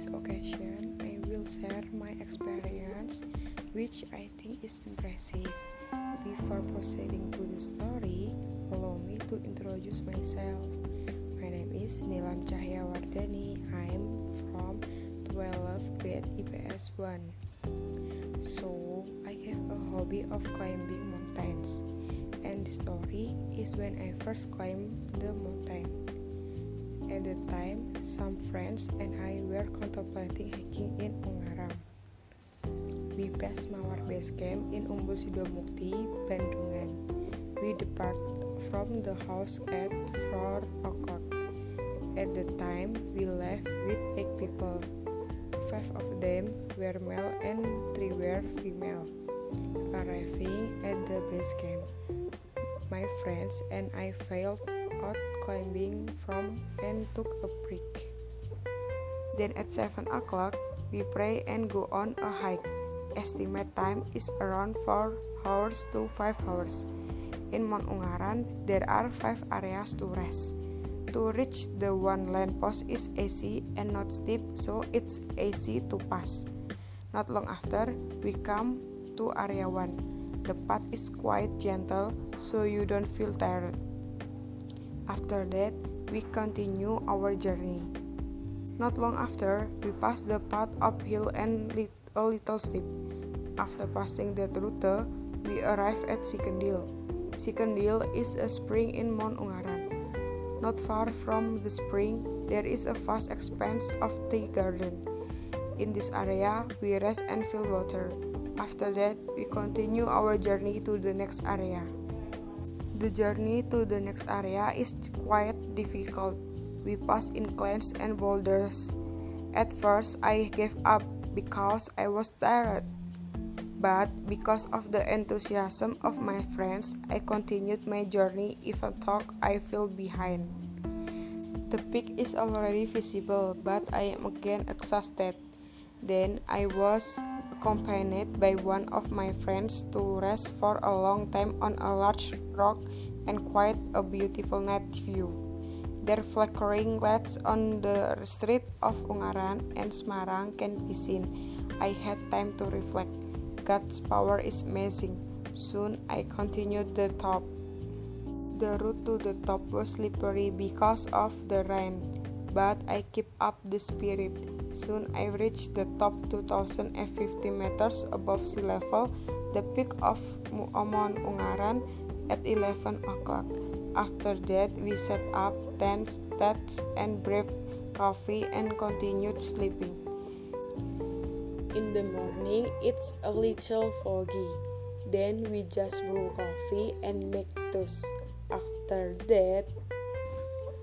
this occasion, I will share my experience, which I think is impressive. Before proceeding to the story, allow me to introduce myself. My name is Nilam Cahya Wardani. I'm from 12th grade IPS 1. So, I have a hobby of climbing mountains. And the story is when I first climbed the mountain. At the time, some friends and I were contemplating hiking in Ungaram. We passed our base camp in Umbul Sidomukti, Bandungan. We depart from the house at 4 o'clock. At the time, we left with eight people. Five of them were male and three were female. Arriving at the base camp, my friends and I failed out climbing from and took a break. Then at 7 o'clock, we pray and go on a hike. Estimate time is around 4 hours to 5 hours. In Mount Ungaran, there are 5 areas to rest. To reach the one land post is easy and not steep, so it's easy to pass. Not long after, we come to area 1. The path is quite gentle, so you don't feel tired. After that, we continue our journey. Not long after, we pass the path uphill and a little steep. After passing that route, we arrive at Sikendil. Sikendil is a spring in Mount Ungaran. Not far from the spring, there is a vast expanse of tea garden. In this area, we rest and fill water. After that, we continue our journey to the next area. The journey to the next area is quite difficult. We pass inclines and boulders. At first, I gave up because I was tired. But because of the enthusiasm of my friends, I continued my journey even though I fell behind. The peak is already visible, but I am again exhausted. Then I was accompanied by one of my friends to rest for a long time on a large rock and quite a beautiful night view. Their flickering lights on the street of Ungaran and Semarang can be seen. I had time to reflect. God's power is amazing. Soon I continued the top. The route to the top was slippery because of the rain, but I keep up the spirit. Soon I reached the top 2050 meters above sea level, the peak of Mount Ungaran at 11 o'clock. After that, we set up tents, tents and brewed coffee and continued sleeping. In the morning, it's a little foggy. Then we just brew coffee and make toast. After that,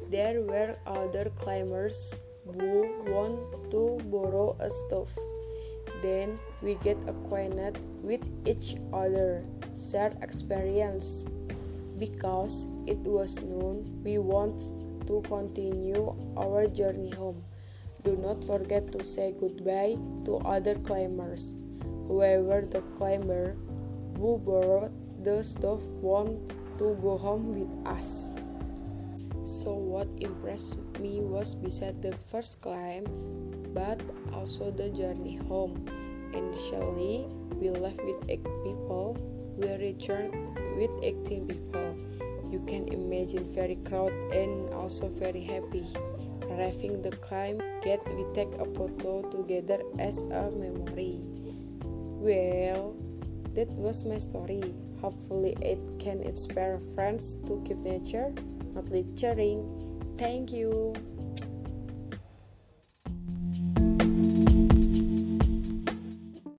there were other climbers who want to borrow a stove. Then we get acquainted with each other, share experience, because it was noon we want to continue our journey home. Do not forget to say goodbye to other climbers. Whoever the climber who borrowed the stuff want to go home with us. So what impressed me was beside the first climb, but also the journey home. Initially, we left with eight people. We returned with 18 people. You can imagine very crowded and also very happy. Arriving the climb get we take a photo together as a memory. Well, that was my story. Hopefully it can inspire friends to keep nature, not lecturing. Thank you.